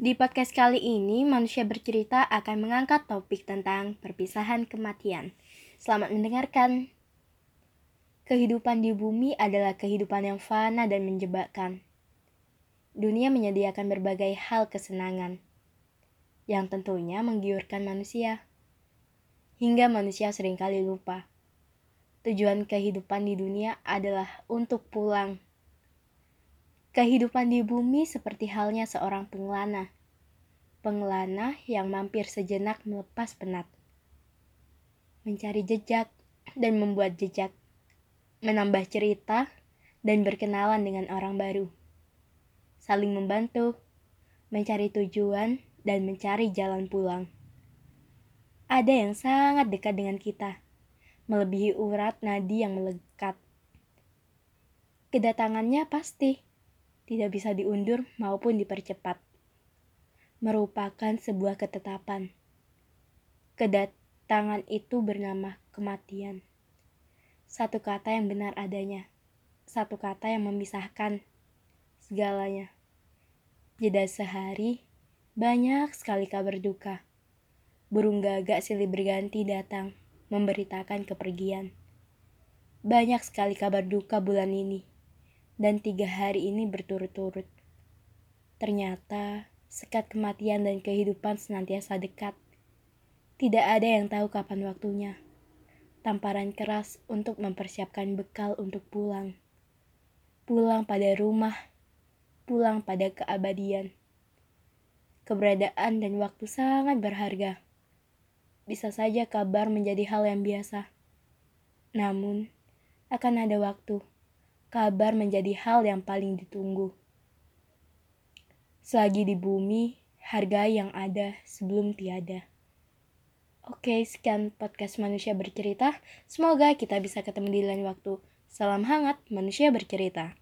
Di podcast kali ini, manusia bercerita akan mengangkat topik tentang perpisahan kematian. Selamat mendengarkan. Kehidupan di bumi adalah kehidupan yang fana dan menjebakkan. Dunia menyediakan berbagai hal kesenangan yang tentunya menggiurkan manusia. Hingga manusia sering kali lupa. Tujuan kehidupan di dunia adalah untuk pulang Kehidupan di bumi seperti halnya seorang pengelana. Pengelana yang mampir sejenak melepas penat. Mencari jejak dan membuat jejak. Menambah cerita dan berkenalan dengan orang baru. Saling membantu, mencari tujuan dan mencari jalan pulang. Ada yang sangat dekat dengan kita, melebihi urat nadi yang melekat. Kedatangannya pasti tidak bisa diundur maupun dipercepat. Merupakan sebuah ketetapan. Kedatangan itu bernama kematian. Satu kata yang benar adanya. Satu kata yang memisahkan segalanya. Jeda sehari, banyak sekali kabar duka. Burung gagak silih berganti datang, memberitakan kepergian. Banyak sekali kabar duka bulan ini dan tiga hari ini berturut-turut. Ternyata sekat kematian dan kehidupan senantiasa dekat. Tidak ada yang tahu kapan waktunya. Tamparan keras untuk mempersiapkan bekal untuk pulang. Pulang pada rumah, pulang pada keabadian. Keberadaan dan waktu sangat berharga. Bisa saja kabar menjadi hal yang biasa. Namun, akan ada waktu kabar menjadi hal yang paling ditunggu. Selagi di bumi, harga yang ada sebelum tiada. Oke, sekian podcast manusia bercerita. Semoga kita bisa ketemu di lain waktu. Salam hangat, manusia bercerita.